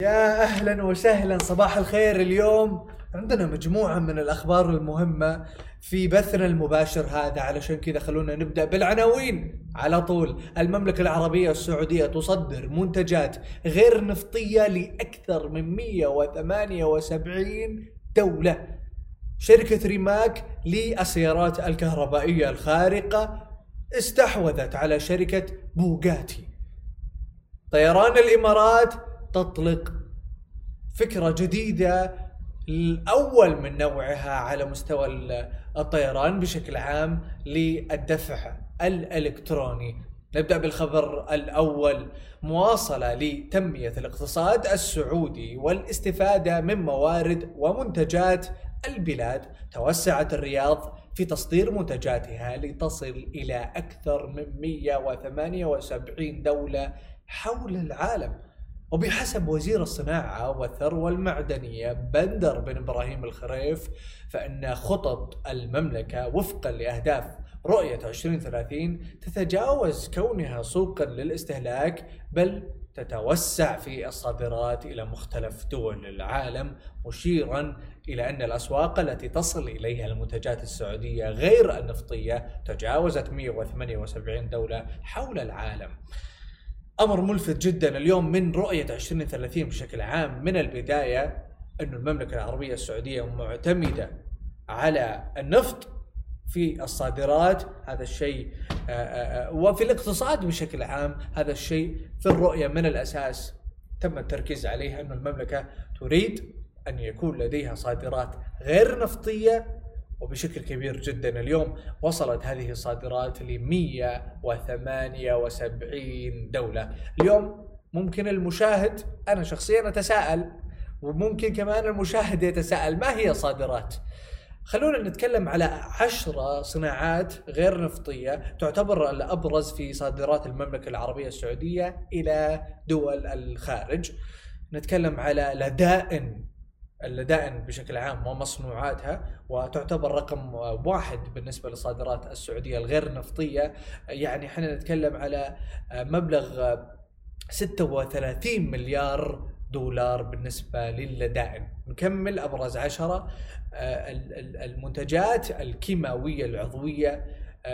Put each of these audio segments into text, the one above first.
يا أهلا وسهلا صباح الخير اليوم. عندنا مجموعة من الأخبار المهمة في بثنا المباشر هذا علشان كذا خلونا نبدأ بالعناوين. على طول المملكة العربية السعودية تصدر منتجات غير نفطية لأكثر من 178 دولة. شركة ريماك للسيارات الكهربائية الخارقة استحوذت على شركة بوغاتي. طيران الإمارات تطلق فكرة جديدة الأول من نوعها على مستوى الطيران بشكل عام للدفع الإلكتروني. نبدأ بالخبر الأول. مواصلة لتنمية الاقتصاد السعودي والاستفادة من موارد ومنتجات البلاد. توسعت الرياض في تصدير منتجاتها لتصل إلى أكثر من 178 دولة حول العالم. وبحسب وزير الصناعة والثروة المعدنية بندر بن إبراهيم الخريف فإن خطط المملكة وفقا لأهداف رؤية 2030 تتجاوز كونها سوقا للاستهلاك بل تتوسع في الصادرات إلى مختلف دول العالم مشيرا إلى أن الأسواق التي تصل إليها المنتجات السعودية غير النفطية تجاوزت 178 دولة حول العالم. أمر ملفت جدا اليوم من رؤية 2030 بشكل عام من البداية انه المملكة العربية السعودية معتمدة على النفط في الصادرات. هذا الشيء آه، آه، آه، وفي الاقتصاد بشكل عام هذا الشيء في الرؤية من الأساس. تم التركيز عليه أن المملكة تريد أن يكون لديها صادرات غير نفطية وبشكل كبير جدا اليوم وصلت هذه الصادرات ل 178 دولة. اليوم ممكن المشاهد أنا شخصيا أتساءل وممكن كمان المشاهد يتساءل ما هي صادرات؟ خلونا نتكلم على عشرة صناعات غير نفطية تعتبر الأبرز في صادرات المملكة العربية السعودية إلى دول الخارج. نتكلم على لدائن اللدائن بشكل عام ومصنوعاتها وتعتبر رقم واحد بالنسبة للصادرات السعودية الغير نفطية. يعني إحنا نتكلم على مبلغ 36 مليار دولار بالنسبة للدائن. نكمل أبرز عشرة المنتجات الكيماوية العضوية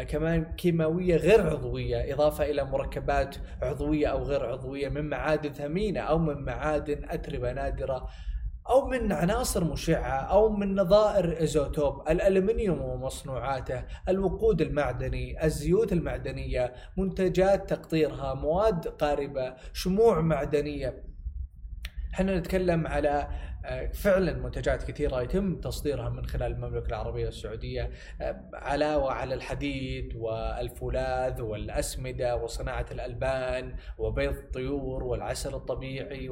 كمان كيماوية غير عضوية إضافة إلى مركبات عضوية أو غير عضوية من معادن ثمينة أو من معادن أتربة نادرة أو من عناصر مشعة أو من نظائر ايزوتوب الألمنيوم ومصنوعاته الوقود المعدني الزيوت المعدنية منتجات تقطيرها مواد قاربة شموع معدنية. إحنا نتكلم على آه، فعلا منتجات كثيرة يتم تصديرها من خلال المملكة العربية السعودية آه، علاوة على الحديد والفولاذ والأسمدة وصناعة الألبان وبيض الطيور والعسل الطبيعي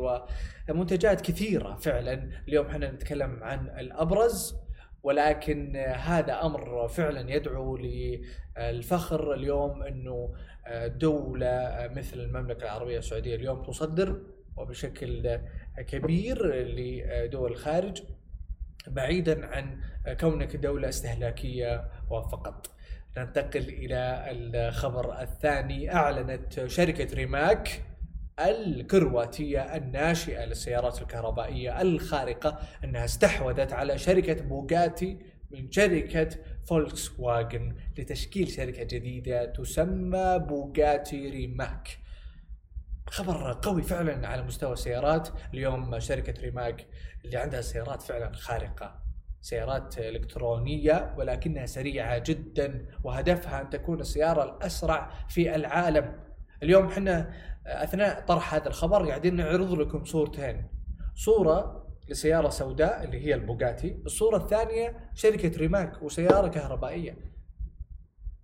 ومنتجات كثيرة فعلا. اليوم إحنا نتكلم عن الأبرز ولكن هذا أمر فعلا يدعو للفخر اليوم إنه دولة مثل المملكة العربية السعودية اليوم تصدر. وبشكل كبير لدول الخارج بعيدا عن كونك دولة استهلاكية وفقط ننتقل إلى الخبر الثاني. أعلنت شركة ريماك الكرواتية الناشئة للسيارات الكهربائية الخارقة أنها استحوذت على شركة بوغاتي من شركة فولكس واجن لتشكيل شركة جديدة تسمى بوغاتي ريماك. خبر قوي فعلا على مستوى السيارات. اليوم شركة ريماك اللي عندها سيارات فعلا خارقة سيارات إلكترونية ولكنها سريعة جدا وهدفها أن تكون السيارة الأسرع في العالم. اليوم إحنا أثناء طرح هذا الخبر قاعدين نعرض لكم صورتين. صورة لسيارة سوداء اللي هي البوغاتي الصورة الثانية شركة ريماك وسيارة كهربائية.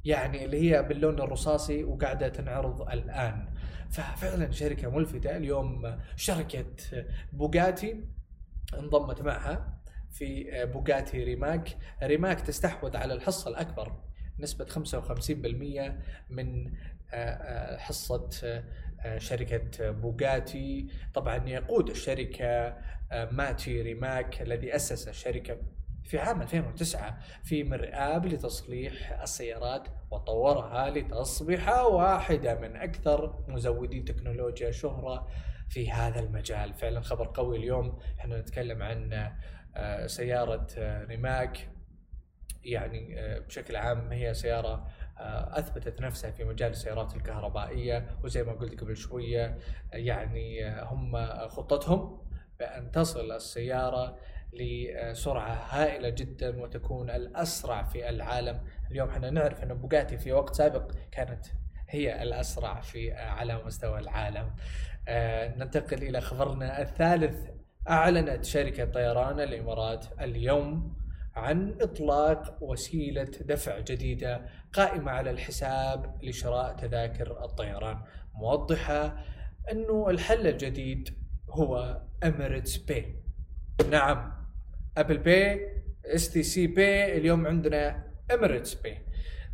يعني اللي هي باللون الرصاصي وقاعدة تنعرض الآن. ففعلا شركة ملفتة اليوم شركة بوغاتي انضمت معها في بوغاتي ريماك. ريماك تستحوذ على الحصة الأكبر نسبة 55% من آه، آه، حصة آه، شركة بوغاتي. طبعا يقود الشركة ماتي ريماك الذي أسس الشركة. في عام 2009 في مرآب لتصليح السيارات وطورها لتصبح واحدة من أكثر مزودي تكنولوجيا شهرة في هذا المجال. فعلا خبر قوي اليوم. إحنا نتكلم عن سيارة ريماك. يعني بشكل عام هي سيارة أثبتت نفسها في مجال السيارات الكهربائية. وزي ما قلت قبل شوية يعني هم خطتهم بأن تصل السيارة لسرعة هائلة جدا وتكون الأسرع في العالم، اليوم إحنا نعرف إن بوجاتي في وقت سابق كانت هي الأسرع في على مستوى العالم. آه، ننتقل إلى خبرنا الثالث. أعلنت شركة طيران الإمارات اليوم عن إطلاق وسيلة دفع جديدة قائمة على الحساب لشراء تذاكر الطيران موضحة إنه الحل الجديد هو Emirates Pay نعم. Apple Pay STC Pay اليوم عندنا Emirates Pay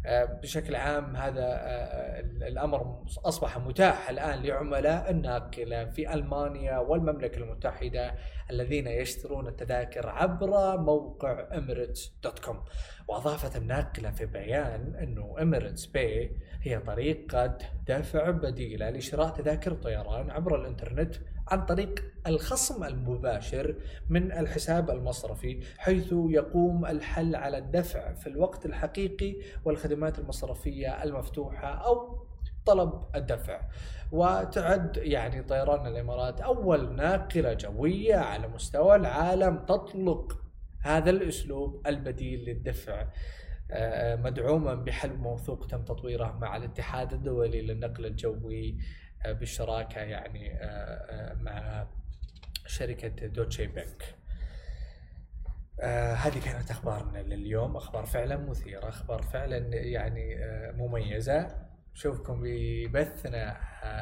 آه، بشكل عام هذا آه، الأمر أصبح متاح الآن لعملاء الناقلة في ألمانيا والمملكة المتحدة الذين يشترون التذاكر عبر موقع Emirates dot com. وأضافت الناقلة في بيان إنه Emirates Pay هي طريقة دفع بديلة لشراء تذاكر طيران عبر الإنترنت عن طريق الخصم المباشر من الحساب المصرفي حيث يقوم الحل على الدفع في الوقت الحقيقي والخدمات المصرفية المفتوحة أو طلب الدفع. وتعد يعني طيران الإمارات أول ناقلة جوية على مستوى العالم تطلق هذا الأسلوب البديل للدفع آه، مدعوما بحل موثوق تم تطويره مع الاتحاد الدولي للنقل الجوي بالشراكه يعني آه، آه، مع شركة دوتشي بنك. هذه كانت أخبارنا لليوم. أخبار فعلا مثيرة أخبار فعلا يعني مميزة. نشوفكم ببثنا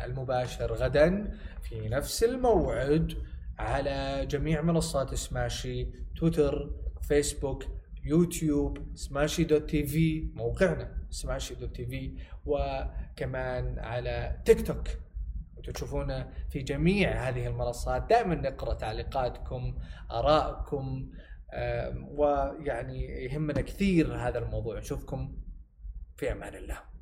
المباشر غدا في نفس الموعد على جميع منصات سماشي تويتر فيسبوك يوتيوب سماشي dot TV في موقعنا سماشي dot TV وكمان على تيك توك. تشوفونا في جميع هذه المنصات. دائما نقرأ تعليقاتكم ارائكم ويعني يهمنا كثير هذا الموضوع. نشوفكم في أمان الله.